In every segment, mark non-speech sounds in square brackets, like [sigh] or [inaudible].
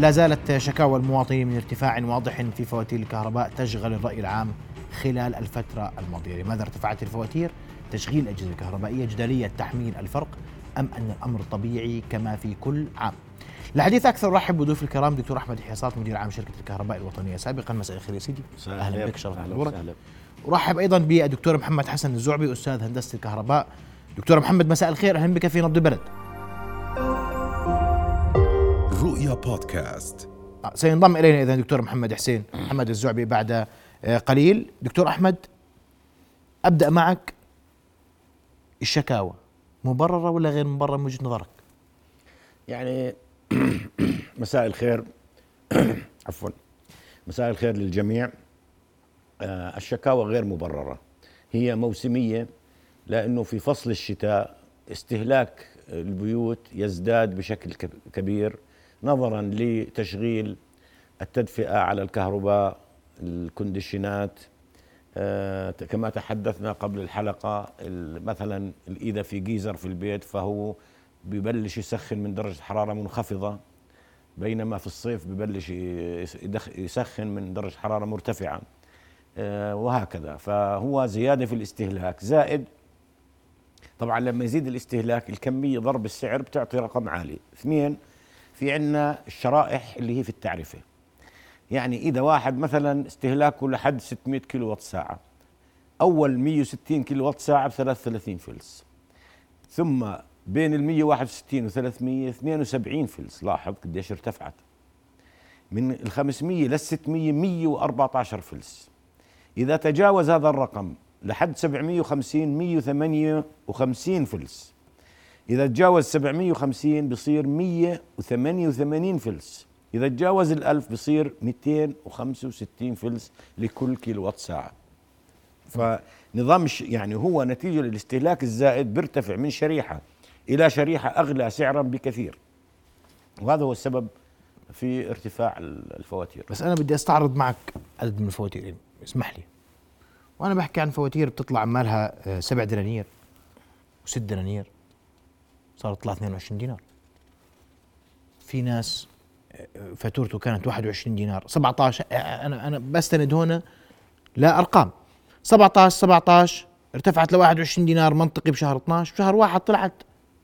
لا زالت شكاوى المواطنين من ارتفاع واضح في فواتير الكهرباء تشغل الرأي العام خلال الفترة الماضية. لماذا ارتفعت الفواتير؟ تشغيل الأجهزة الكهربائية جدلية تحميل الفرق أم أن الأمر طبيعي كما في كل عام؟ الحديث أكثر رحب بضيوف الكرام دكتور أحمد حياصات مدير عام شركة الكهرباء الوطنية. سابقا مساء الخير يا سيدي. أهلا بك شرف حضورك. أرحب أيضا بالدكتور محمد حسن الزعبي أستاذ هندسة الكهرباء. دكتور محمد مساء الخير. أهلا بك في نبض البلد. رؤيا بودكاست. آه، سينضم إلينا إذا دكتور محمد حسين محمد الزعبي بعد آه، قليل. دكتور أحمد أبدأ معك. الشكاوى مبررة ولا غير مبررة من وجهة نظرك؟ يعني [clears throat] مساء الخير. [clears throat] عفوا. مساء الخير للجميع. آه، الشكاوى غير مبررة. هي موسمية لأنه في فصل الشتاء استهلاك البيوت يزداد بشكل كبير. نظرا لتشغيل التدفئة على الكهرباء الكونديشنات. آه كما تحدثنا قبل الحلقة مثلا اذا في جيزر في البيت فهو ببلش يسخن من درجة حرارة منخفضة بينما في الصيف ببلش يسخن من درجة حرارة مرتفعة. آه وهكذا. فهو زيادة في الاستهلاك. زائد طبعا لما يزيد الاستهلاك الكمية ضرب السعر بتعطي رقم عالي. اثنين في عندنا الشرائح اللي هي في التعرفة. يعني إذا واحد مثلا استهلاكه لحد 600 كيلو وات ساعة أول 160 كيلو وات ساعة ب 33 فلس. ثم بين ال 161 و 300 72 فلس. لاحظ قديش ارتفعت. من ال 500 لل 600 114 فلس. إذا تجاوز هذا الرقم لحد 750 158 فلس. إذا تجاوز 750 بصير 188 فلس. إذا تجاوز الألف بصير 265 فلس لكل كيلو وات ساعة. فنظام يعني هو نتيجة للاستهلاك الزائد بيرتفع من شريحة إلى شريحة أغلى سعرا بكثير. وهذا هو السبب في ارتفاع الفواتير. بس أنا بدي أستعرض معك عدد من الفواتير. اسمح لي. وأنا بحكي عن فواتير بتطلع مالها 7 دنانير و6 دنانير. صارت طلع 22 دينار. في ناس فاتورته كانت 21 دينار. 17 أنا أنا بستند هنا لا أرقام. 17 17 ارتفعت ل 21 دينار منطقي بشهر 12 بشهر واحد طلعت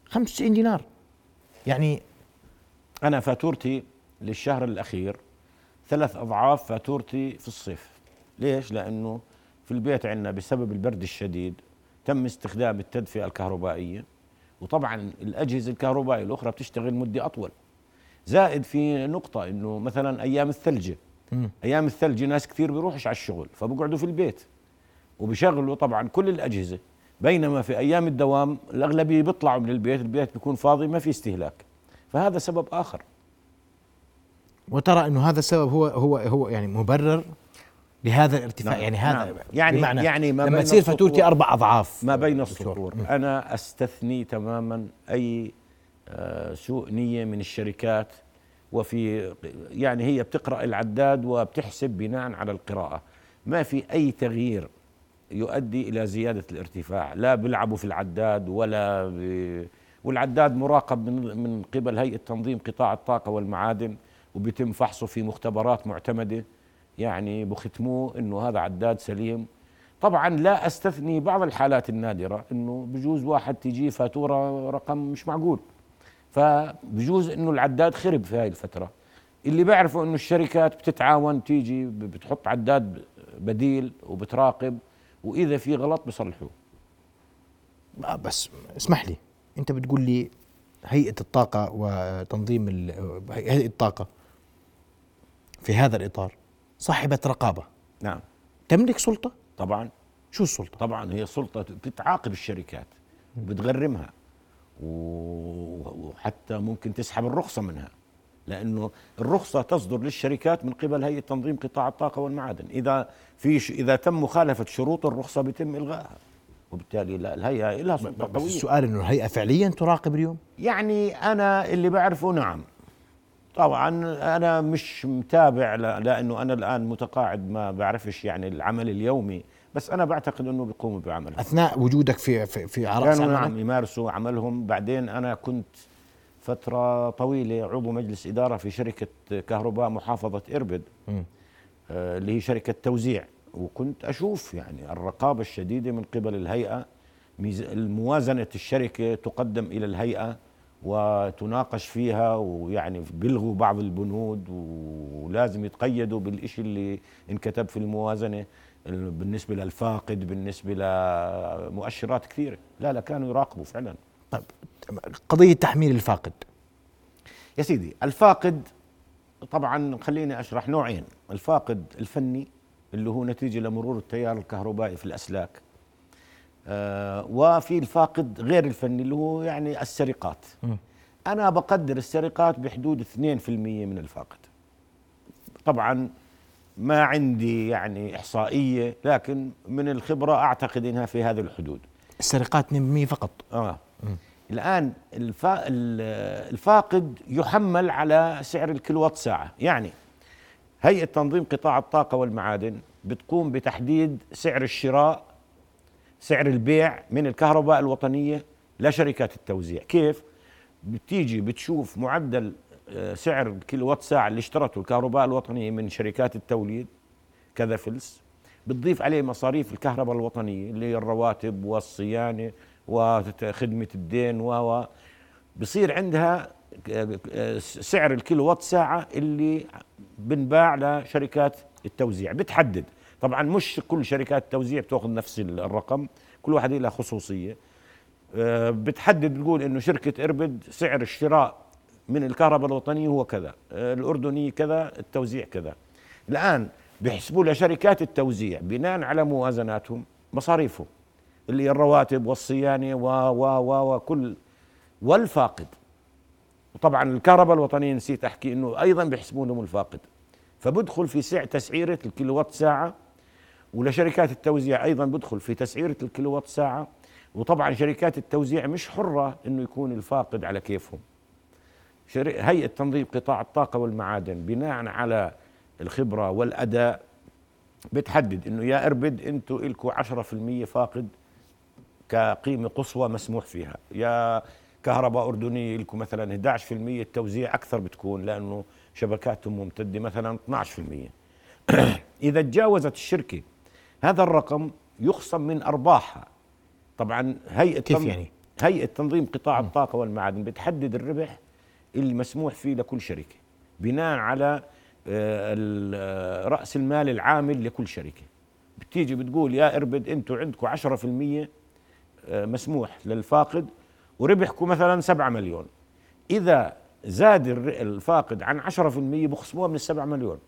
95 دينار. يعني أنا فاتورتي للشهر الأخير ثلاث أضعاف فاتورتي في الصيف. ليش؟ لأنه في البيت عندنا بسبب البرد الشديد تم استخدام التدفئة الكهربائية. وطبعا الأجهزة الكهربائية الأخرى بتشتغل مدة أطول. زائد في نقطة إنه مثلا أيام الثلجة. أيام الثلج ناس كثير بيروحش على الشغل فبقعدوا في البيت. وبيشغلوا طبعا كل الأجهزة. بينما في أيام الدوام الأغلبية بيطلعوا من البيت البيت بيكون فاضي ما في استهلاك. فهذا سبب آخر. وترى إنه هذا السبب هو هو هو يعني مبرر لهذا الارتفاع نعم يعني هذا نعم. يعني بمعنى يعني ما لما تصير فاتورتي أربع أضعاف ما بين السطور أنا أستثني تماما أي آه، سوء نية من الشركات وفي يعني هي بتقرأ العداد وبتحسب بناء على القراءة. ما في أي تغيير يؤدي إلى زيادة الارتفاع. لا بيلعبوا في العداد ولا والعداد مراقب من من قبل هيئة تنظيم قطاع الطاقة والمعادن وبيتم فحصه في مختبرات معتمدة. يعني بختموه إنه هذا عداد سليم. طبعا لا أستثني بعض الحالات النادرة إنه بجوز واحد تجي فاتورة رقم مش معقول. فبجوز إنه العداد خرب في هاي الفترة. اللي بعرفه إنه الشركات بتتعاون تيجي بتحط عداد بديل وبتراقب وإذا في غلط بصلحوه. بس اسمح لي أنت بتقول لي هيئة الطاقة وتنظيم هيئة الطاقة في هذا الإطار صاحبة رقابة نعم تملك سلطة؟ طبعا شو السلطة؟ طبعا هي سلطة بتعاقب الشركات وبتغرمها وحتى ممكن تسحب الرخصة منها لأنه الرخصة تصدر للشركات من قبل هيئة تنظيم قطاع الطاقة والمعادن، إذا في إذا تم مخالفة شروط الرخصة بيتم إلغائها. وبالتالي لا الهيئة لها سلطة بس السؤال إنه الهيئة فعليا تراقب اليوم؟ يعني أنا اللي بعرفه نعم طبعا أنا مش متابع لأنه أنا الآن متقاعد ما بعرفش يعني العمل اليومي بس أنا بعتقد أنه بيقوموا بعملهم أثناء وجودك في في في عرق كانوا نعم يمارسوا عملهم. بعدين أنا كنت فترة طويلة عضو مجلس إدارة في شركة كهرباء محافظة إربد مم. آه، اللي هي شركة توزيع. وكنت أشوف يعني الرقابة الشديدة من قبل الهيئة ميز- موازنة الشركة تقدم إلى الهيئة. وتناقش فيها ويعني بيلغوا بعض البنود ولازم يتقيدوا بالإشي اللي انكتب في الموازنة ال- بالنسبة للفاقد بالنسبة لمؤشرات كثيرة. لا لا كانوا يراقبوا فعلا. طيب قضية تحميل الفاقد. يا سيدي الفاقد طبعا خليني أشرح نوعين. الفاقد الفني اللي هو نتيجة لمرور التيار الكهربائي في الأسلاك. وفي الفاقد غير الفني اللي هو يعني السرقات. أنا بقدر السرقات بحدود 2% من الفاقد. طبعا ما عندي يعني إحصائية لكن من الخبرة أعتقد إنها في هذه الحدود. السرقات 2% فقط. آه. الآن الفا ال- الفاقد يحمل على سعر الكيلووات ساعة. يعني هيئة تنظيم قطاع الطاقة والمعادن بتقوم بتحديد سعر الشراء سعر البيع من الكهرباء الوطنية لشركات التوزيع. كيف؟ بتيجي بتشوف معدل آه، سعر الكيلووات ساعة اللي اشترته الكهرباء الوطنية من شركات التوليد كذا فلس بتضيف عليه مصاريف الكهرباء الوطنية اللي هي الرواتب والصيانة وخدمة الدين و بصير عندها سعر الكيلووات ساعة اللي بنباع لشركات التوزيع. بتحدد. طبعا مش كل شركات التوزيع بتأخذ نفس الرقم كل واحد لها خصوصية. آه، بتحدد بتقول إنه شركة اربد سعر الشراء من الكهرباء الوطنية هو كذا آه، الأردني كذا التوزيع كذا. الآن بيحسبوا لشركات التوزيع بناء على موازناتهم مصاريفهم اللي هي الرواتب والصيانة و و و وكل والفاقد. وطبعا الكهرباء الوطنية نسيت أحكي إنه أيضا بيحسبوا لهم الفاقد. فبدخل في سعر تسعيرة الكيلووات ساعة ولشركات التوزيع أيضا بدخل في تسعيرة الكيلووات ساعة. وطبعا شركات التوزيع مش حرة إنه يكون الفاقد على كيفهم. هيئة تنظيم قطاع الطاقة والمعادن بناء على الخبرة والأداء بتحدد إنه يا أربد أنتوا إلكوا 10% فاقد كقيمة قصوى مسموح فيها. يا كهرباء أردنية لكم مثلا 11% التوزيع أكثر بتكون لأنه شبكاتهم ممتدة مثلا 12% [coughs] إذا تجاوزت الشركة هذا الرقم يخصم من أرباحها. طبعا هيئة كيف يعني؟ هيئة تنظيم قطاع الطاقة والمعادن بتحدد الربح اللي مسموح فيه لكل شركة بناء على آه، ال- آه، رأس المال العامل لكل شركة. بتيجي بتقول يا إربد أنتوا عندكم 10% آه، مسموح للفاقد وربحكم مثلا 7 مليون. إذا زاد الفاقد عن 10% بخصموها من السبعة مليون.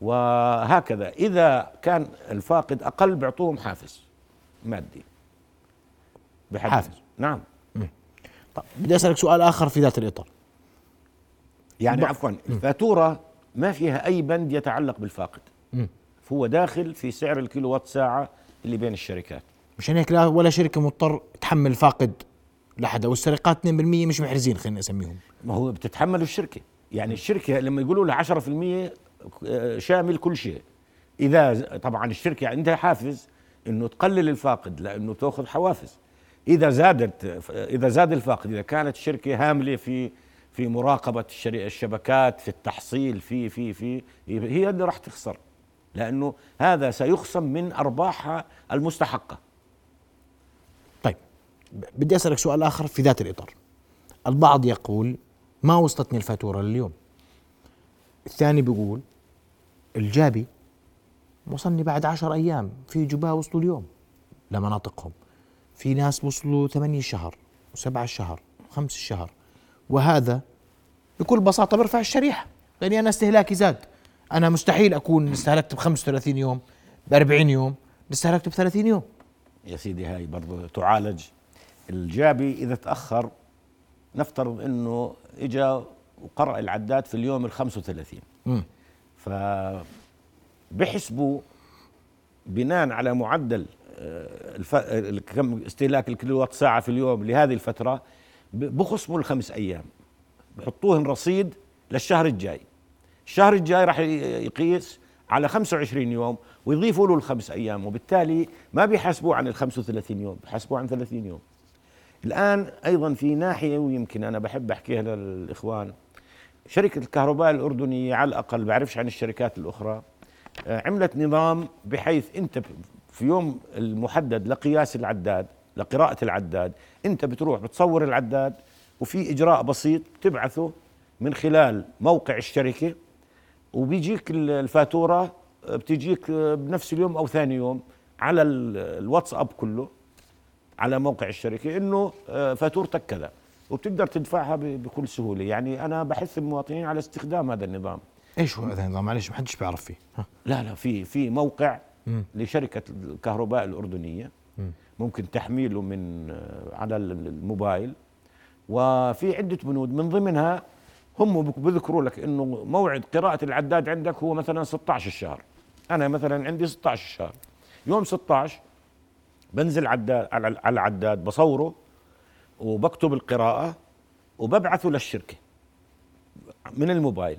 وهكذا. إذا كان الفاقد أقل بيعطوهم حافز مادي. بحدد. حافز. نعم. طب بدي أسألك سؤال آخر في ذات الإطار. يعني عفوا الفاتوره ما فيها أي بند يتعلق بالفاقد. مم. فهو داخل في سعر الكيلووات ساعة اللي بين الشركات. مشان هيك لا ولا شركة مضطر تحمل فاقد لحدا والسرقات 2% مش محرزين خلينا نسميهم. ما هو بتتحمله الشركة. يعني الشركة لما يقولوا لها 10% آه، شامل كل شيء. إذا طبعا الشركة عندها حافز إنه تقلل الفاقد لأنه تأخذ حوافز. إذا زادت إذا زاد الفاقد إذا كانت الشركة هاملة في في مراقبة الشبكات في التحصيل في في في هي اللي راح تخسر. لأنه هذا سيخصم من ارباحها المستحقة. طيب بدي أسألك سؤال آخر في ذات الإطار. البعض يقول ما وصلتني الفاتورة لليوم. الثاني بيقول الجابي وصلني بعد عشر أيام في جباه وصلوا اليوم. لمناطقهم في ناس وصلوا ثمانية شهر وسبعة شهر خمس شهر. وهذا بكل بساطة برفع الشريحة. لأني أنا استهلاكي زاد. أنا مستحيل أكون استهلكت ب 35 يوم ب 40 يوم استهلكت ب 30 يوم. يا سيدي هاي برضو تعالج. الجابي إذا تأخر نفترض إنه إجا وقرأ العداد في اليوم ال 35 مم. ف بحسبوا بناء على معدل آه،. ال- كم استهلاك الكيلووات ساعة في اليوم لهذه الفترة بخصموا الخمس أيام بحطوهن رصيد للشهر الجاي الشهر الجاي راح يقيس على 25 يوم ويضيفوا له الخمس أيام وبالتالي ما بيحاسبوه عن ال 35 يوم بيحاسبوه عن 30 يوم الآن أيضا في ناحية ويمكن أنا بحب أحكيها للإخوان شركة الكهرباء الأردنية على الأقل بعرفش عن الشركات الأخرى آه، عملت نظام بحيث أنت في يوم المحدد لقياس العداد لقراءة العداد أنت بتروح بتصور العداد وفي إجراء بسيط تبعثه من خلال موقع الشركة وبيجيك الفاتورة بتجيك بنفس اليوم أو ثاني يوم على الواتساب كله على موقع الشركة إنه آه، فاتورتك كذا. وبتقدر تدفعها بكل سهولة. يعني أنا بحث المواطنين على استخدام هذا النظام. إيش هو هذا النظام؟ معلش ما حدش بيعرف فيه. ها. لا لا في في موقع لشركة الكهرباء الأردنية. ممكن تحميله من آه، على الموبايل. وفي عدة بنود. من ضمنها هم بذكروا لك إنه موعد قراءة العداد عندك هو مثلا 16 الشهر أنا مثلا عندي 16 الشهر يوم 16 بنزل عداد على العداد بصوره وبكتب القراءة وببعثه للشركة من الموبايل.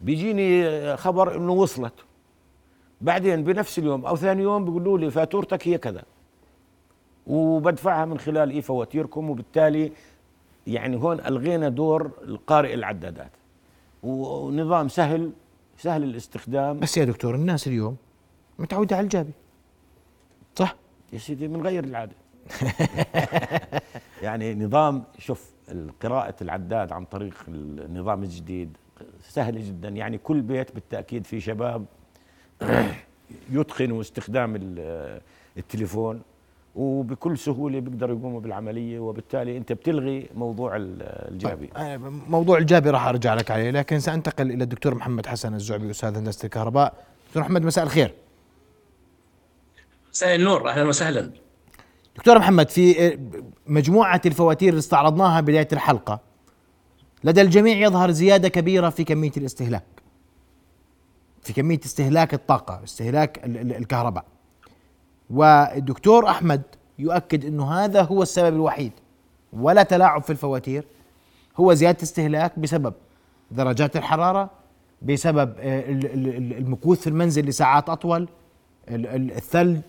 بيجيني خبر إنه وصلت. بعدين بنفس اليوم أو ثاني يوم بيقولوا لي فاتورتك هي كذا. وبدفعها من خلال اي فواتيركم وبالتالي يعني هون ألغينا دور القارئ العدادات. ونظام سهل سهل الاستخدام. بس يا دكتور الناس اليوم متعودة على الجابي. صح؟ يا سيدي بنغير العادة. [laughs] يعني نظام شوف قراءة العداد عن طريق النظام الجديد سهل جدا. يعني كل بيت بالتأكيد في شباب يتقنوا استخدام التليفون وبكل سهولة بيقدروا يقوموا بالعملية وبالتالي أنت بتلغي موضوع الجابي. طيب آه، موضوع الجابي راح أرجع لك عليه لكن سأنتقل إلى الدكتور محمد حسن الزعبي أستاذ هندسة الكهرباء. دكتور محمد مساء الخير. مساء النور أهلا وسهلا. دكتور محمد في مجموعة الفواتير اللي استعرضناها بداية الحلقة لدى الجميع يظهر زيادة كبيرة في كمية الاستهلاك. في كمية استهلاك الطاقة استهلاك الكهرباء. والدكتور أحمد يؤكد إنه هذا هو السبب الوحيد ولا تلاعب في الفواتير هو زيادة استهلاك بسبب درجات الحرارة بسبب آه، المكوث في المنزل لساعات أطول الثلج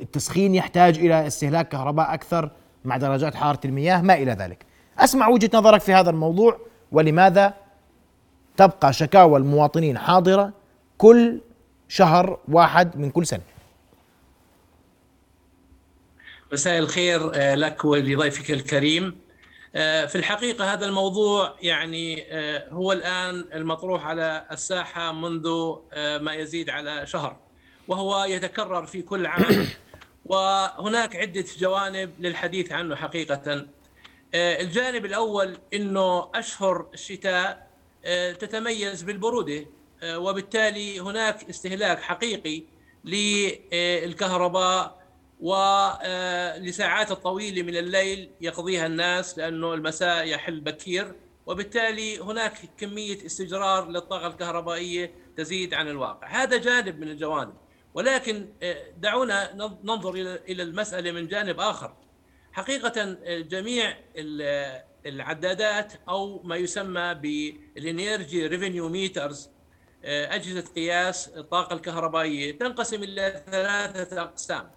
التسخين يحتاج إلى استهلاك كهرباء أكثر مع درجات حرارة المياه ما إلى ذلك. أسمع وجهة نظرك في هذا الموضوع ولماذا تبقى شكاوى المواطنين حاضرة كل شهر واحد من كل سنة؟ مساء الخير آه، لك ولضيفك الكريم. آه، في الحقيقة هذا الموضوع يعني آه، هو الآن المطروح على الساحة منذ ما يزيد على شهر. وهو يتكرر في كل عام. [coughs] وهناك عدة جوانب للحديث عنه حقيقة. الجانب الأول أنه أشهر الشتاء تتميز بالبرودة وبالتالي هناك استهلاك حقيقي للكهرباء ولساعات الطويلة من الليل يقضيها الناس لأنه المساء يحل بكير. وبالتالي هناك كمية استجرار للطاقة الكهربائية تزيد عن الواقع. هذا جانب من الجوانب. ولكن آه، دعونا ننظر إلى المسألة من جانب آخر. حقيقة آه، جميع العدادات أو ما يسمى بال energy revenue meters أجهزة قياس الطاقة الكهربائية تنقسم إلى ثلاثة أقسام.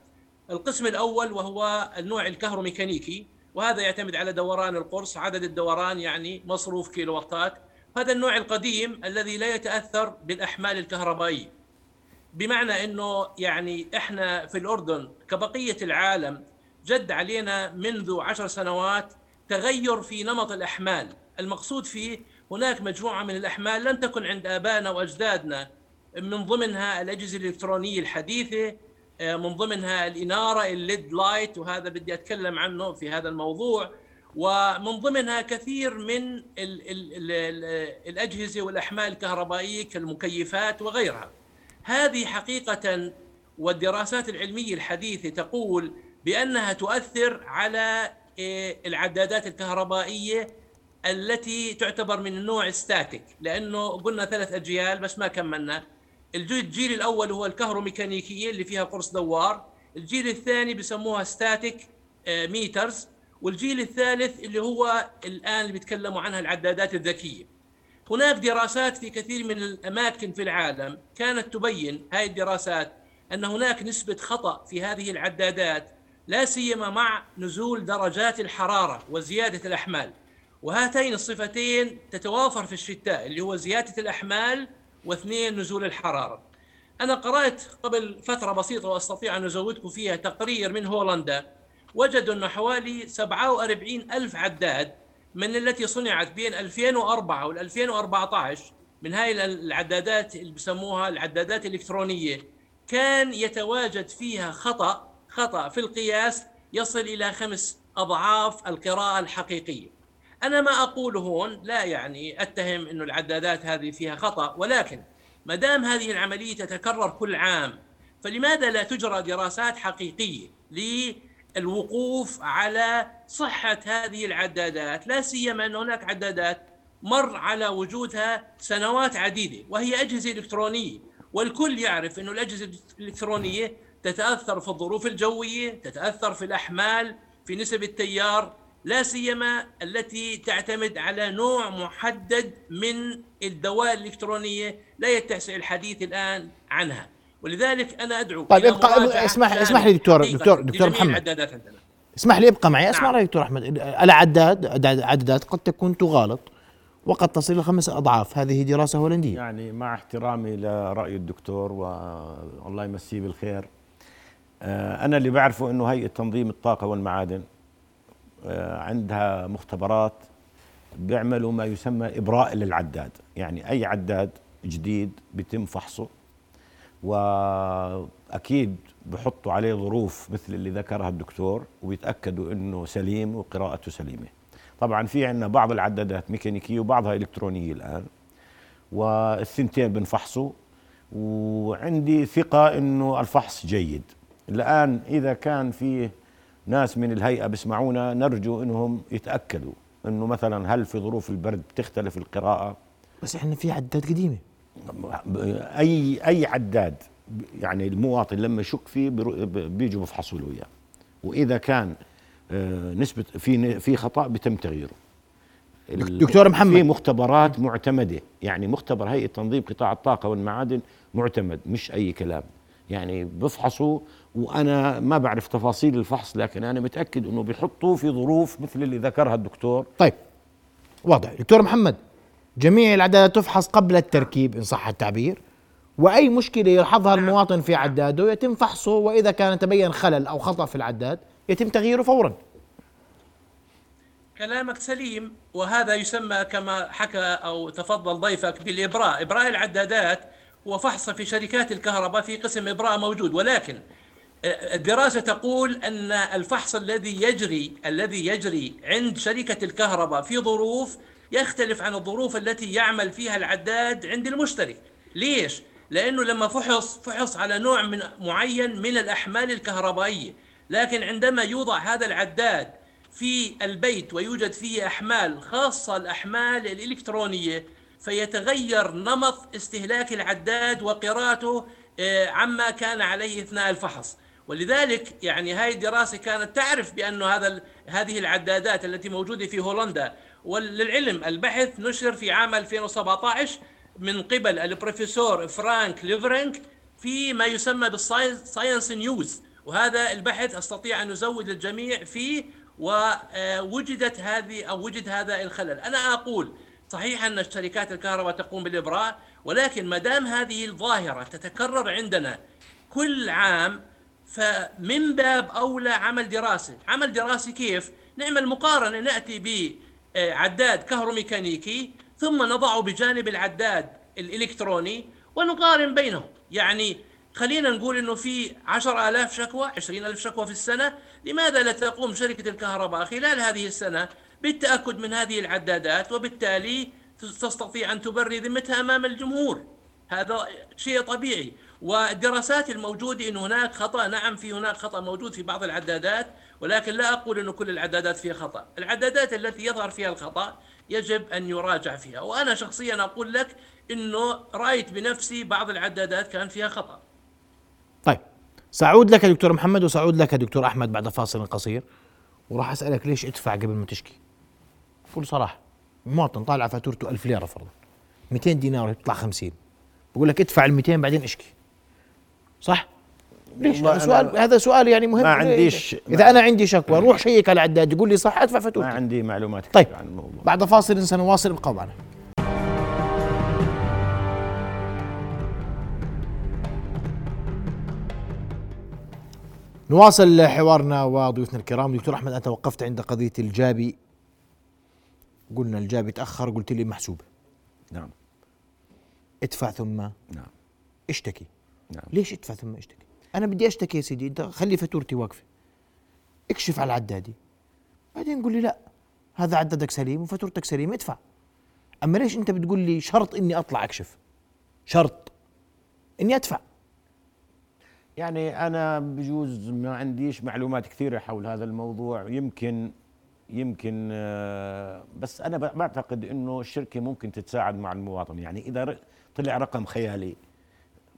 القسم الأول وهو النوع الكهروميكانيكي وهذا يعتمد على دوران القرص عدد الدوران يعني مصروف كيلوواتات. هذا النوع القديم الذي لا يتأثر بالأحمال الكهربائية. بمعنى إنه يعني إحنا في الأردن كبقية العالم جد علينا منذ عشر سنوات تغير في نمط الأحمال المقصود فيه هناك مجموعة من الأحمال لم تكن عند آبائنا وأجدادنا من ضمنها الأجهزة الإلكترونية الحديثة آه، من ضمنها الإنارة ال LED light وهذا بدي أتكلم عنه في هذا الموضوع ومن ضمنها كثير من ال ال ال الأجهزة والأحمال الكهربائية كالمكيفات وغيرها. هذه حقيقة والدراسات العلمية الحديثة تقول بأنها تؤثر على آه، العدادات الكهربائية التي تعتبر من النوع static لأنه قلنا ثلاث أجيال بس ما كملنا. الجيل الأول هو الكهروميكانيكية اللي فيها قرص دوار. الجيل الثاني بسموها static meters. آه، والجيل الثالث اللي هو الآن اللي بيتكلموا عنها العدادات الذكية. هناك دراسات في كثير من الأماكن في العالم كانت تبين هذه الدراسات أن هناك نسبة خطأ في هذه العدادات لا سيما مع نزول درجات الحرارة وزيادة الأحمال. وهاتين الصفتين تتوافر في الشتاء اللي هو زيادة الأحمال واثنين نزول الحرارة. أنا قرأت قبل فترة بسيطة وأستطيع أن أزودكم فيها تقرير من هولندا وجدوا انه حوالي 47 ألف عداد من التي صنعت بين 2004 وال 2014 من هاي العدادات اللي بسموها العدادات الإلكترونية كان يتواجد فيها خطأ خطأ في القياس يصل إلى خمس أضعاف القراءة الحقيقية. أنا ما اقوله هون لا يعني أتهم إنه العدادات هذه فيها خطأ ولكن ما دام هذه العملية تتكرر كل عام فلماذا لا تجرى دراسات حقيقية للوقوف على صحة هذه العدادات لا سيما أن هناك عدادات مر على وجودها سنوات عديدة وهي أجهزة إلكترونية والكل يعرف انه الأجهزة الإلكترونية تتأثر في الظروف الجوية، تتأثر في الأحمال، في نسب التيار، لا سيما التي تعتمد على نوع محدد من الدواء الإلكترونية لا يتسع الحديث الآن عنها، ولذلك أنا أدعو طيب ابقى اسمح اسمح لي دكتور دكتور دكتور محمد. اسمح لي ابقى معي. اسمع نعم. رايك دكتور أحمد. العداد عدادات قد تكون تغالط وقد تصل إلى خمس أضعاف. هذه دراسة هولندية. يعني مع احترامي لرأي الدكتور والله يمسيه بالخير آه، أنا اللي بعرفه أنه هيئة تنظيم الطاقة والمعادن آه، عندها مختبرات بيعملوا ما يسمى إبراء للعداد. يعني أي عداد جديد بيتم فحصه. وأكيد بحطوا عليه ظروف مثل اللي ذكرها الدكتور ويتأكدوا أنه سليم وقراءته سليمة. طبعا في عندنا بعض العدادات ميكانيكية وبعضها إلكترونية الآن والثنتين بنفحصوا وعندي ثقة إنه الفحص جيد. الآن إذا كان في ناس من الهيئة بيسمعونا نرجو إنهم يتأكدوا إنه مثلا هل في ظروف البرد بتختلف القراءة؟ بس إحنا في عداد قديمة. أي أي عداد يعني المواطن لما يشك فيه بيجوا بفحصوا له إياه. وإذا كان آه، نسبة في في خطأ بتم تغييره. دكتور محمد. في مختبرات معتمدة. يعني مختبر هيئة تنظيم قطاع الطاقة والمعادن معتمد مش أي كلام. يعني بفحصوا وأنا ما بعرف تفاصيل الفحص لكن أنا متأكد إنه بيحطوه في ظروف مثل اللي ذكرها الدكتور. طيب واضح. دكتور محمد. جميع العدادات تفحص قبل التركيب إن صح التعبير. وأي مشكلة يلحظها المواطن في عداده يتم فحصه وإذا كان تبين خلل أو خطأ في العداد يتم تغييره فورا. كلامك سليم وهذا يسمى كما حكى أو تفضل ضيفك بالإبراء، إبراء العدادات هو فحص في شركات الكهرباء في قسم إبراء موجود. ولكن آه، الدراسة تقول أن الفحص الذي يجري الذي يجري عند شركة الكهرباء في ظروف يختلف عن الظروف التي يعمل فيها العداد عند المشترك، ليش؟ لأنه لما فحص فحص على نوع من معين من الأحمال الكهربائية. لكن عندما يوضع هذا العداد في البيت ويوجد فيه أحمال خاصة الأحمال الإلكترونية فيتغير نمط استهلاك العداد وقراءته آه، عما كان عليه أثناء الفحص. ولذلك يعني هاي الدراسة كانت تعرف بأنه هذا هذه العدادات التي موجودة في هولندا وللعلم البحث نشر في عام 2017 من قبل البروفيسور فرانك ليفرينك في ما يسمى بال Science News وهذا البحث أستطيع أن أزود الجميع فيه ووجدت هذه أو وجد هذا الخلل، أنا أقول صحيح أن شركات الكهرباء تقوم بالإبراء ولكن ما دام هذه الظاهرة تتكرر عندنا كل عام فمن باب أولى عمل دراسه، عمل دراسي كيف؟ نعمل مقارنه نأتي بعداد كهروميكانيكي ثم نضعه بجانب العداد الإلكتروني ونقارن بينهم، يعني خلينا نقول إنه في 10000 شكوى 20000 شكوى في السنة. لماذا لا تقوم شركة الكهرباء خلال هذه السنة بالتأكد من هذه العدادات؟ وبالتالي تستطيع أن تبري ذمتها أمام الجمهور. هذا شيء طبيعي. والدراسات الموجودة إن هناك خطأ نعم في هناك خطأ موجود في بعض العدادات. ولكن لا أقول إنه كل العدادات فيها خطأ. العدادات التي يظهر فيها الخطأ يجب أن يراجع فيها. وأنا شخصيا أقول لك إنه رأيت بنفسي بعض العدادات كان فيها خطأ. طيب سأعود لك دكتور محمد وسأعود لك دكتور أحمد بعد فاصل قصير. وراح أسألك ليش ادفع قبل ما تشكي؟ بكل صراحة مواطن طالع فاتورته 1000 ليرة فرضا. 200 دينار يطلع 50 بقول لك ادفع ال 200 بعدين اشكي. صح؟ ليش هذا سؤال هذا سؤال يعني مهم. ما عنديش- إذا أنا عندي شكوى روح شيك على العداد يقول لي صح أدفع ما فاتورتي عندي معلومات طيب عن الموضوع. بعد فاصل سنواصل ابقوا معنا. نواصل حوارنا وضيوفنا الكرام. دكتور أحمد أنت وقفت عند قضية الجابي. قلنا الجابي تأخر قلت لي محسوبه نعم. ادفع ثم نعم. اشتكي. نعم. ليش ادفع ثم اشتكي؟ أنا بدي أشتكي يا سيدي أنت خلي فاتورتي واقفة. اكشف على عدادي. بعدين قول لي لا هذا عدادك سليم وفاتورتك سليمه ادفع. أما ليش أنت بتقول لي شرط إني أطلع أكشف؟ شرط. إني أدفع. يعني أنا بجوز ما عنديش معلومات كثيرة حول هذا الموضوع. يمكن يمكن آه، بس أنا بعتقد إنه الشركة ممكن تتساعد مع المواطن. يعني إذا طلع رقم خيالي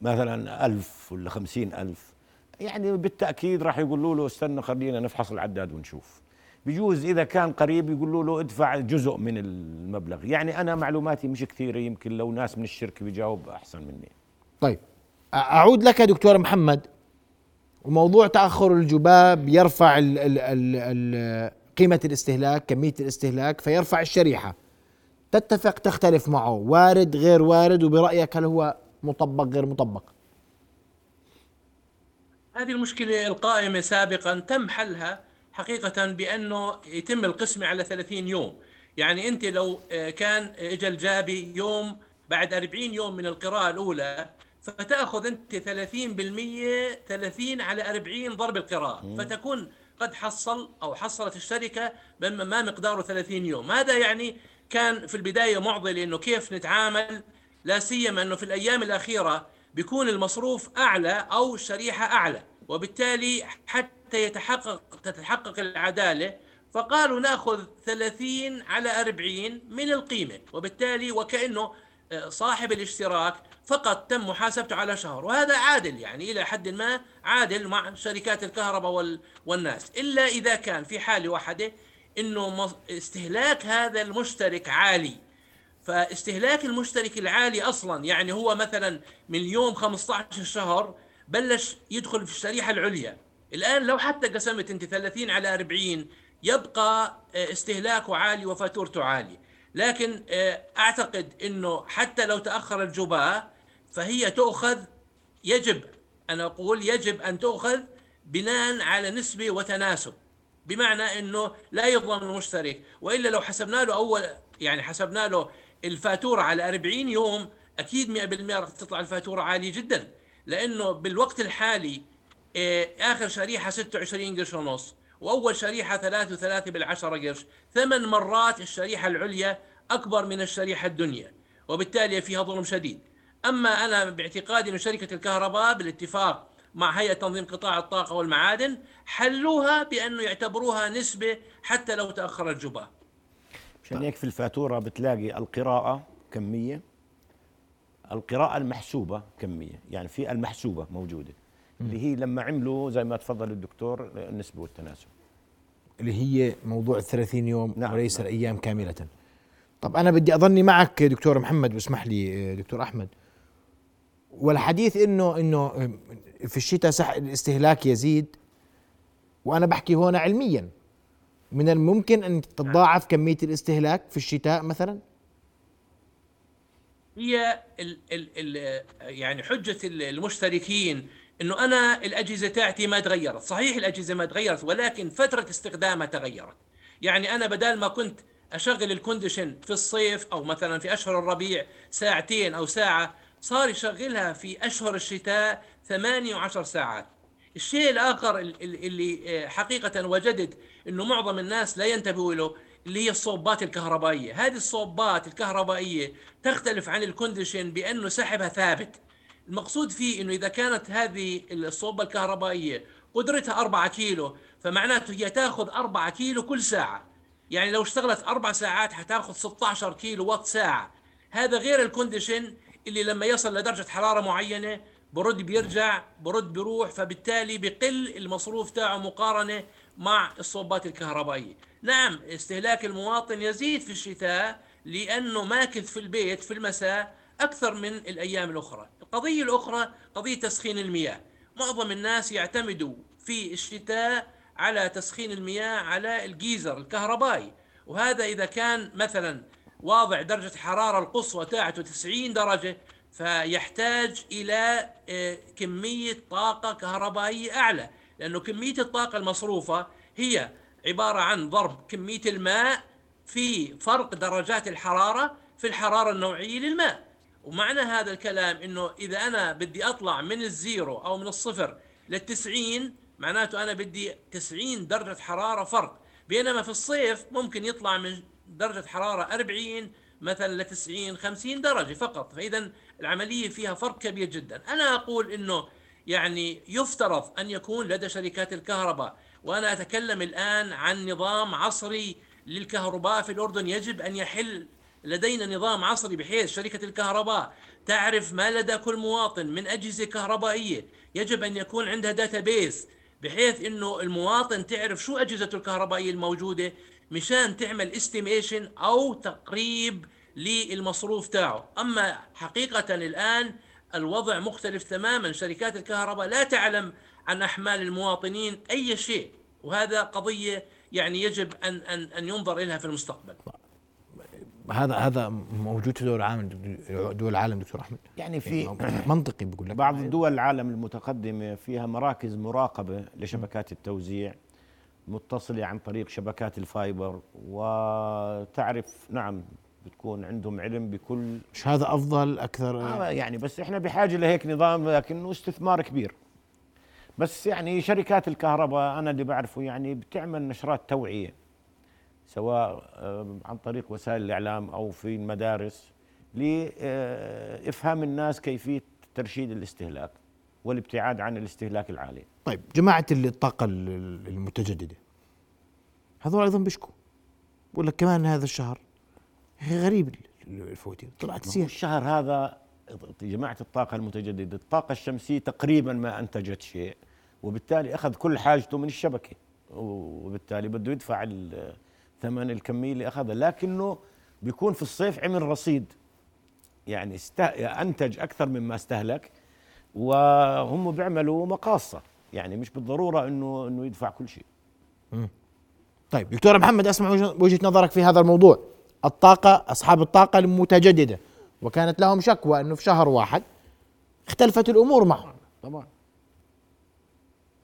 مثلا ألف ولا خمسين ألف. يعني بالتأكيد راح يقولوا له استنى خلينا نفحص العداد ونشوف. بجوز إذا كان قريب يقولوا له ادفع جزء من المبلغ. يعني أنا معلوماتي مش كثيرة يمكن لو ناس من الشركة بيجاوب أحسن مني. طيب. أ- أعود لك دكتور محمد. وموضوع تأخر الجباب يرفع ال ال ال ال قيمة الاستهلاك كمية الاستهلاك فيرفع الشريحة. تتفق تختلف معه. وارد غير وارد وبرأيك هل هو مطبق غير مطبق. هذه المشكلة القائمة سابقا تم حلها حقيقة بأنه يتم القسمة على 30 يوم. يعني أنت لو آه، كان إجا الجابي يوم بعد 40 يوم من القراءة الأولى فتأخذ أنت 30% 30 على 40 ضرب القراءة. فتكون قد حصل أو حصلت الشركة بما ما مقداره 30 يوم. هذا يعني كان في البداية معضل إنه كيف نتعامل لا سيما أنه في الأيام الأخيرة بيكون المصروف أعلى أو الشريحه أعلى وبالتالي حتى يتحقق تتحقق العدالة فقالوا نأخذ 30 على 40 من القيمة. وبالتالي وكأنه آه، صاحب الاشتراك فقط تم محاسبته على شهر. وهذا عادل يعني إلى حد ما عادل مع شركات الكهرباء وال- والناس. إلا إذا كان في حالة واحدة إنه استهلاك هذا المشترك عالي. فاستهلاك المشترك العالي أصلا يعني هو مثلا من يوم 15 شهر بلش يدخل في الشريحة العليا. الآن لو حتى قسمت أنت 30 على 40 يبقى آه، استهلاكه عالي وفاتورته عاليه لكن آه، أعتقد إنه حتى لو تأخر الجباه فهي تؤخذ يجب أنا أقول يجب أن تؤخذ بناء على نسبة وتناسب. بمعنى إنه لا يظلم المشترك وإلا لو حسبنا له أول يعني حسبنا له الفاتورة على 40 يوم أكيد 100% راح تطلع الفاتورة عالية جدا لأنه بالوقت الحالي آه، آخر شريحة 26 قرش ونص وأول شريحة 3 و3 بالعشرة قرش. ثمان مرات الشريحة العليا أكبر من الشريحة الدنيا وبالتالي فيها ظلم شديد. أما أنا باعتقادي ان شركة الكهرباء بالاتفاق مع هيئة تنظيم قطاع الطاقة والمعادن حلوها بأنه يعتبروها نسبة حتى لو تأخر الجباه عشان هيك في الفاتورة بتلاقي القراءة كمية. القراءة المحسوبة كمية. يعني في المحسوبة موجودة. اللي هي لما عملوا زي ما تفضل الدكتور النسبة والتناسب. اللي هي موضوع ال 30 يوم نعم، وليس نعم. الأيام كاملة. طب أنا بدي اظني معك دكتور محمد واسمح لي دكتور أحمد. والحديث إنه إنه في الشتاء سح الاستهلاك يزيد وأنا بحكي هون علميا. من الممكن أن تتضاعف كمية الاستهلاك في الشتاء مثلا هي ال ال ال يعني حجة ال- المشتركين إنه أنا الأجهزة تاعتي ما تغيرت، صحيح الأجهزة ما تغيرت ولكن فترة استخدامها تغيرت. يعني أنا بدل ما كنت أشغل الكونديشن في الصيف أو مثلا في أشهر الربيع ساعتين أو ساعة صار يشغلها في أشهر الشتاء ثمانية وعشر ساعات. الشيء الآخر ال- ال- اللي حقيقة وجدت إنه معظم الناس لا ينتبهوا له اللي هي الصوبات الكهربائية، هذه الصوبات الكهربائية تختلف عن ال condition بأنه سحبها ثابت. المقصود فيه إنه إذا كانت هذه الصوبة الكهربائية قدرتها 4 كيلو فمعناته هي تأخذ 4 كيلو كل ساعة. يعني لو اشتغلت أربع ساعات حتأخذ 16 كيلو وات ساعة. هذا غير ال condition اللي لما يصل لدرجة حرارة معينة برد بيرجع برد بيروح فبالتالي بقل المصروف تاعه مقارنة مع الصوبات الكهربائية. نعم استهلاك المواطن يزيد في الشتاء لأنه ماكث في البيت في المساء أكثر من الأيام الأخرى. القضية الأخرى قضية تسخين المياه. معظم الناس يعتمدوا في الشتاء على تسخين المياه على الجيزر الكهربائي وهذا إذا كان مثلا واضع درجة الحراره القصوى تاعته 90 درجة فيحتاج إلى آه، كمية طاقة كهربائية اعلى لأنه كمية الطاقة المصروفة هي عبارة عن ضرب كمية الماء في فرق درجات الحرارة في الحرارة النوعية للماء. ومعنى هذا الكلام إنه إذا أنا بدي أطلع من الزيرو أو من الصفر للتسعين معناته أنا بدي 90 درجة حرارة فرق. بينما في الصيف ممكن يطلع من درجة حرارة 40 مثلا ل 90 50 درجة فقط. فاذا العملية فيها فرق كبير جدا. أنا أقول إنه يعني يفترض أن يكون لدى شركات الكهرباء. وأنا أتكلم الآن عن نظام عصري للكهرباء في الأردن. يجب أن يحل لدينا نظام عصري بحيث شركة الكهرباء تعرف ما لدى كل مواطن من أجهزة كهربائية. يجب أن يكون عندها database بحيث إنه المواطن تعرف شو اجهزته الكهربائية الموجودة مشان تعمل estimation أو تقريب للمصروف تاعه. أما حقيقة الآن الوضع مختلف تماما. شركات الكهرباء لا تعلم عن أحمال المواطنين أي شيء وهذا قضية يعني يجب ان ان أن ينظر لها في المستقبل. هذا هذا موجود في دول العالم دول العالم دكتور أحمد. يعني في منطقي بقول لك. بعض دول العالم المتقدمة فيها مراكز مراقبة لشبكات التوزيع متصلة عن طريق شبكات الفايبر وتعرف نعم بتكون عندهم علم بكل مش هذا أفضل أكثر؟ آه يعني بس إحنا بحاجة لهيك نظام لكنه استثمار كبير. بس يعني شركات الكهرباء أنا اللي بعرفه يعني بتعمل نشرات توعية سواء آه، عن طريق وسائل الإعلام أو في المدارس لإفهام الناس كيفية ترشيد الاستهلاك والابتعاد عن الاستهلاك العالي. طيب جماعة الطاقة المتجددة هذول أيضا بيشكوا بقول لك كمان هذا الشهر؟ غريب الفواتير طلعت سير. الشهر هذا جماعة الطاقة المتجددة الطاقة الشمسية تقريبا ما أنتجت شيء وبالتالي أخذ كل حاجته من الشبكة وبالتالي بده يدفع ثمن الكمية اللي أخذها. لكنه بيكون في الصيف عمل رصيد. يعني است... أنتج أكثر مما استهلك وهم بيعملوا مقاصة. يعني مش بالضرورة انه إنه يدفع كل شيء. طيب دكتور محمد أسمع وجهة نظرك في هذا الموضوع. الطاقة أصحاب الطاقة المتجددة. وكانت لهم شكوى أنه في شهر واحد اختلفت الأمور معهم. طبعا.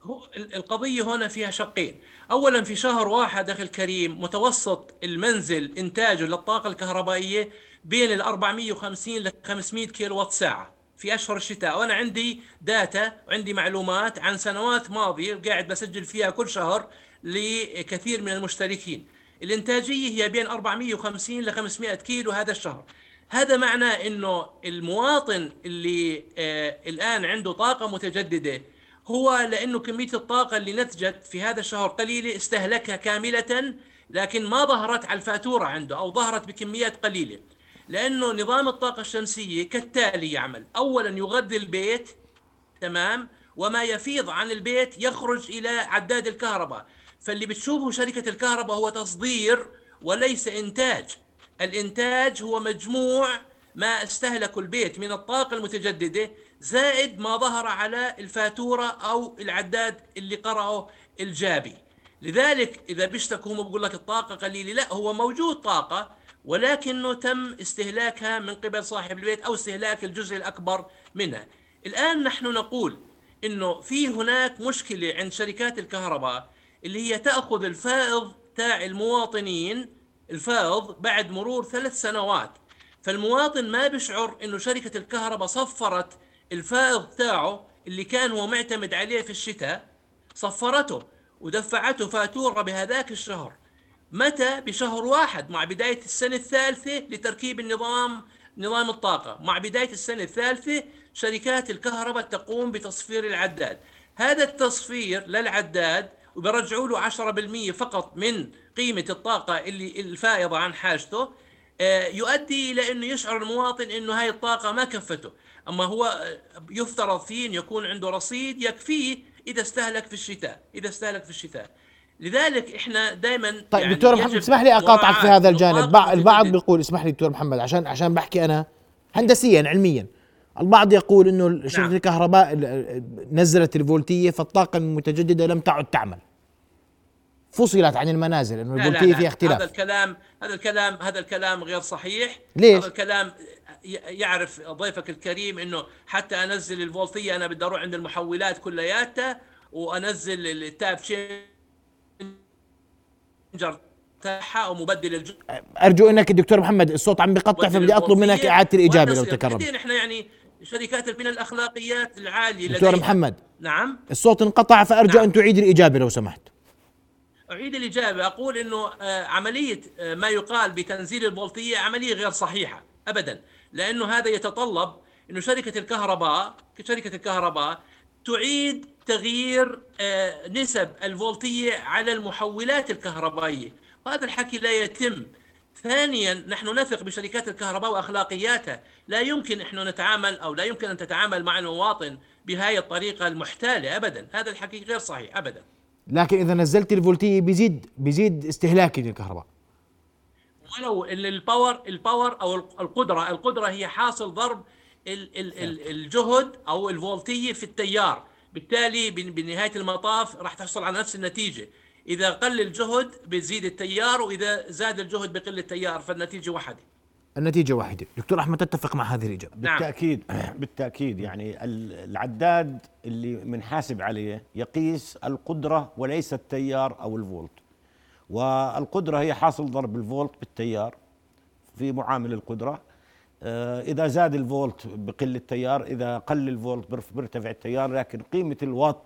هو القضية هنا فيها شقين. أولا في شهر واحد أخي الكريم متوسط المنزل إنتاجه للطاقة الكهربائية بين ال 450 ل 500 كيلو وات ساعة في أشهر الشتاء. وأنا عندي data وعندي معلومات عن سنوات ماضية قاعد بسجل فيها كل شهر لكثير من المشتركين. الإنتاجية هي بين 450 ل 500 كيلو هذا الشهر. هذا معناه إنه المواطن اللي آه الآن عنده طاقة متجددة هو لأنه كمية الطاقة اللي نتجت في هذا الشهر قليلة استهلكها كاملة لكن ما ظهرت على الفاتورة عنده أو ظهرت بكميات قليلة. لأنه نظام الطاقة الشمسية كالتالي يعمل. اولا يغذي البيت تمام وما يفيض عن البيت يخرج إلى عداد الكهرباء. فاللي بتشوفه شركة الكهرباء هو تصدير وليس إنتاج. الإنتاج هو مجموع ما استهلكه البيت من الطاقة المتجددة زائد ما ظهر على الفاتورة أو العداد اللي قرأه الجابي. لذلك إذا بيشتكوا هم بقول لك الطاقة قليلة لا هو موجود طاقة ولكنه تم استهلاكها من قبل صاحب البيت أو استهلاك الجزء الأكبر منها. الآن نحن نقول إنه في هناك مشكلة عند شركات الكهرباء اللي هي تأخذ الفائض تاع المواطنين الفائض بعد مرور ثلاث سنوات. فالمواطن ما بيشعر إنه شركة الكهرباء صفرت الفائض تاعه اللي كان هو معتمد عليه في الشتاء صفرته ودفعته فاتورة بهذاك الشهر. متى؟ بشهر واحد مع بداية السنة الثالثة لتركيب النظام نظام الطاقة. مع بداية السنة الثالثة شركات الكهرباء تقوم بتصفير العداد. هذا التصفير للعداد وبرجعوا له 10% فقط من قيمة الطاقة اللي الفائضة عن حاجته آه، يؤدي إلى إنه يشعر المواطن إنه هاي الطاقة ما كفته. أما هو يفترض فيه إن يكون عنده رصيد يكفيه إذا استهلك في الشتاء إذا استهلك في الشتاء. لذلك إحنا دائما طيب يعني دكتور محمد اسمح لي أقاطعك في هذا الجانب. البعض بيقول اسمح لي دكتور محمد عشان عشان بحكي أنا هندسيا علميا. البعض يقول إنه شركه نعم. الكهرباء ال- ال- نزلت الفولتية فالطاقة المتجددة لم تعد تعمل. فصلت عن المنازل إنه الفولتية فيها هذا اختلاف الكلام هذا الكلام هذا الكلام غير صحيح. ليش؟ هذا الكلام يعرف ضيفك الكريم إنه حتى أنزل الفولتية أنا بدي أروح عند المحولات كلياتها وأنزل التاب تشينجر تاعها أو مبدل الج... أرجو إنك دكتور محمد الصوت عم بقطع فبدي أطلب منك إعادة الإجابة لو تكرم بعدين إحنا يعني شركات من الأخلاقيات العالية دكتور. محمد نعم الصوت انقطع فأرجو نعم. أن تعيد الإجابة لو سمحت أعيد الإجابة أقول أنه آه، عملية آه، ما يقال بتنزيل الفولتية عملية غير صحيحة أبدا لأنه هذا يتطلب أنه شركة الكهرباء شركة الكهرباء تعيد تغيير آه، نسب الفولتية على المحولات الكهربائية وهذا الحكي لا يتم ثانيا نحن نثق بشركات الكهرباء وأخلاقياتها، لا يمكن إحنا نتعامل أو لا يمكن أن تتعامل مع المواطن بهذه الطريقة المحتالة ابدا، هذا الحكي غير صحيح ابدا. لكن إذا نزلت الفولتية بيزيد بيزيد استهلاكي للكهرباء. ولو ال- ال power ال power أو الق- القدرة القدرة هي حاصل ضرب ال- ال- ال- الجهد أو الفولتية في التيار. بالتالي بن- بنهاية المطاف راح تحصل على نفس النتيجة. إذا قل الجهد بتزيد التيار وإذا زاد الجهد بقل التيار فالنتيجة واحدة. النتيجة واحدة. دكتور أحمد تتفق مع هذه الإجابة؟ نعم. بالتأكيد بالتأكيد. يعني ال- العداد اللي بنحاسب عليه يقيس القدرة وليس التيار أو الفولت. والقدرة هي حاصل ضرب الفولت بالتيار في معامل القدرة. آه، إذا زاد الفولت بقل التيار إذا قل الفولت برف- بيرتفع التيار لكن قيمة الوات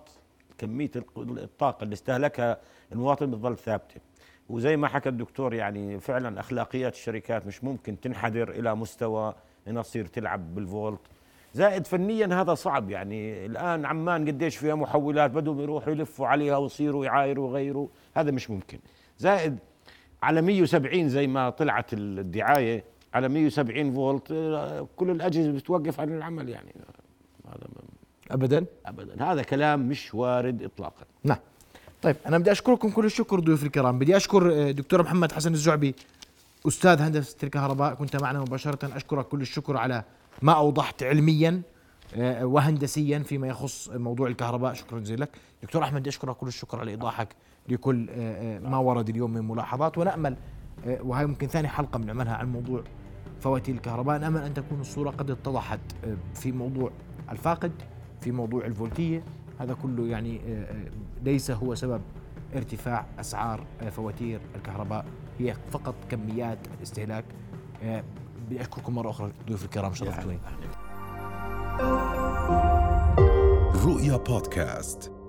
كمية الطاقة اللي استهلكها المواطن بتظل ثابتة. وزي ما حكى الدكتور يعني فعلا أخلاقيات الشركات مش ممكن تنحدر إلى مستوى إنها تصير تلعب بالفولت. زائد فنيا هذا صعب يعني الآن عمان قديش فيها محولات بدهم يروحوا يلفوا عليها ويصيروا يعايروا وغيروا هذا مش ممكن. زائد على 170 زي ما طلعت الدعاية على 170 فولت آه، كل الأجهزة بتوقف عن العمل يعني. هذا ابدا؟ ابدا. هذا كلام مش وارد اطلاقا. نعم. طيب أنا بدي أشكركم كل الشكر ضيوف الكرام. بدي أشكر آه، دكتور محمد حسن الزعبي أستاذ هندسة الكهرباء كنت معنا مباشرة. أشكرك كل الشكر على ما أوضحت علميا آه، وهندسيا فيما يخص موضوع الكهرباء. شكرا جزيلا. لك دكتور أحمد أشكرك كل الشكر على إيضاحك لكل آه، ما ورد اليوم من ملاحظات. ونأمل وهي ممكن ثاني حلقة بنعملها عن موضوع فواتير الكهرباء. نأمل أن تكون الصورة قد اتضحت في موضوع الفاقد. في موضوع الفولتية هذا كله يعني آه، آه، ليس هو سبب ارتفاع أسعار آه، فواتير الكهرباء هي فقط كميات الاستهلاك. آه، بدي اشكركم مرة أخرى ضيوف الكرام شرفتوني. رؤيا بودكاست.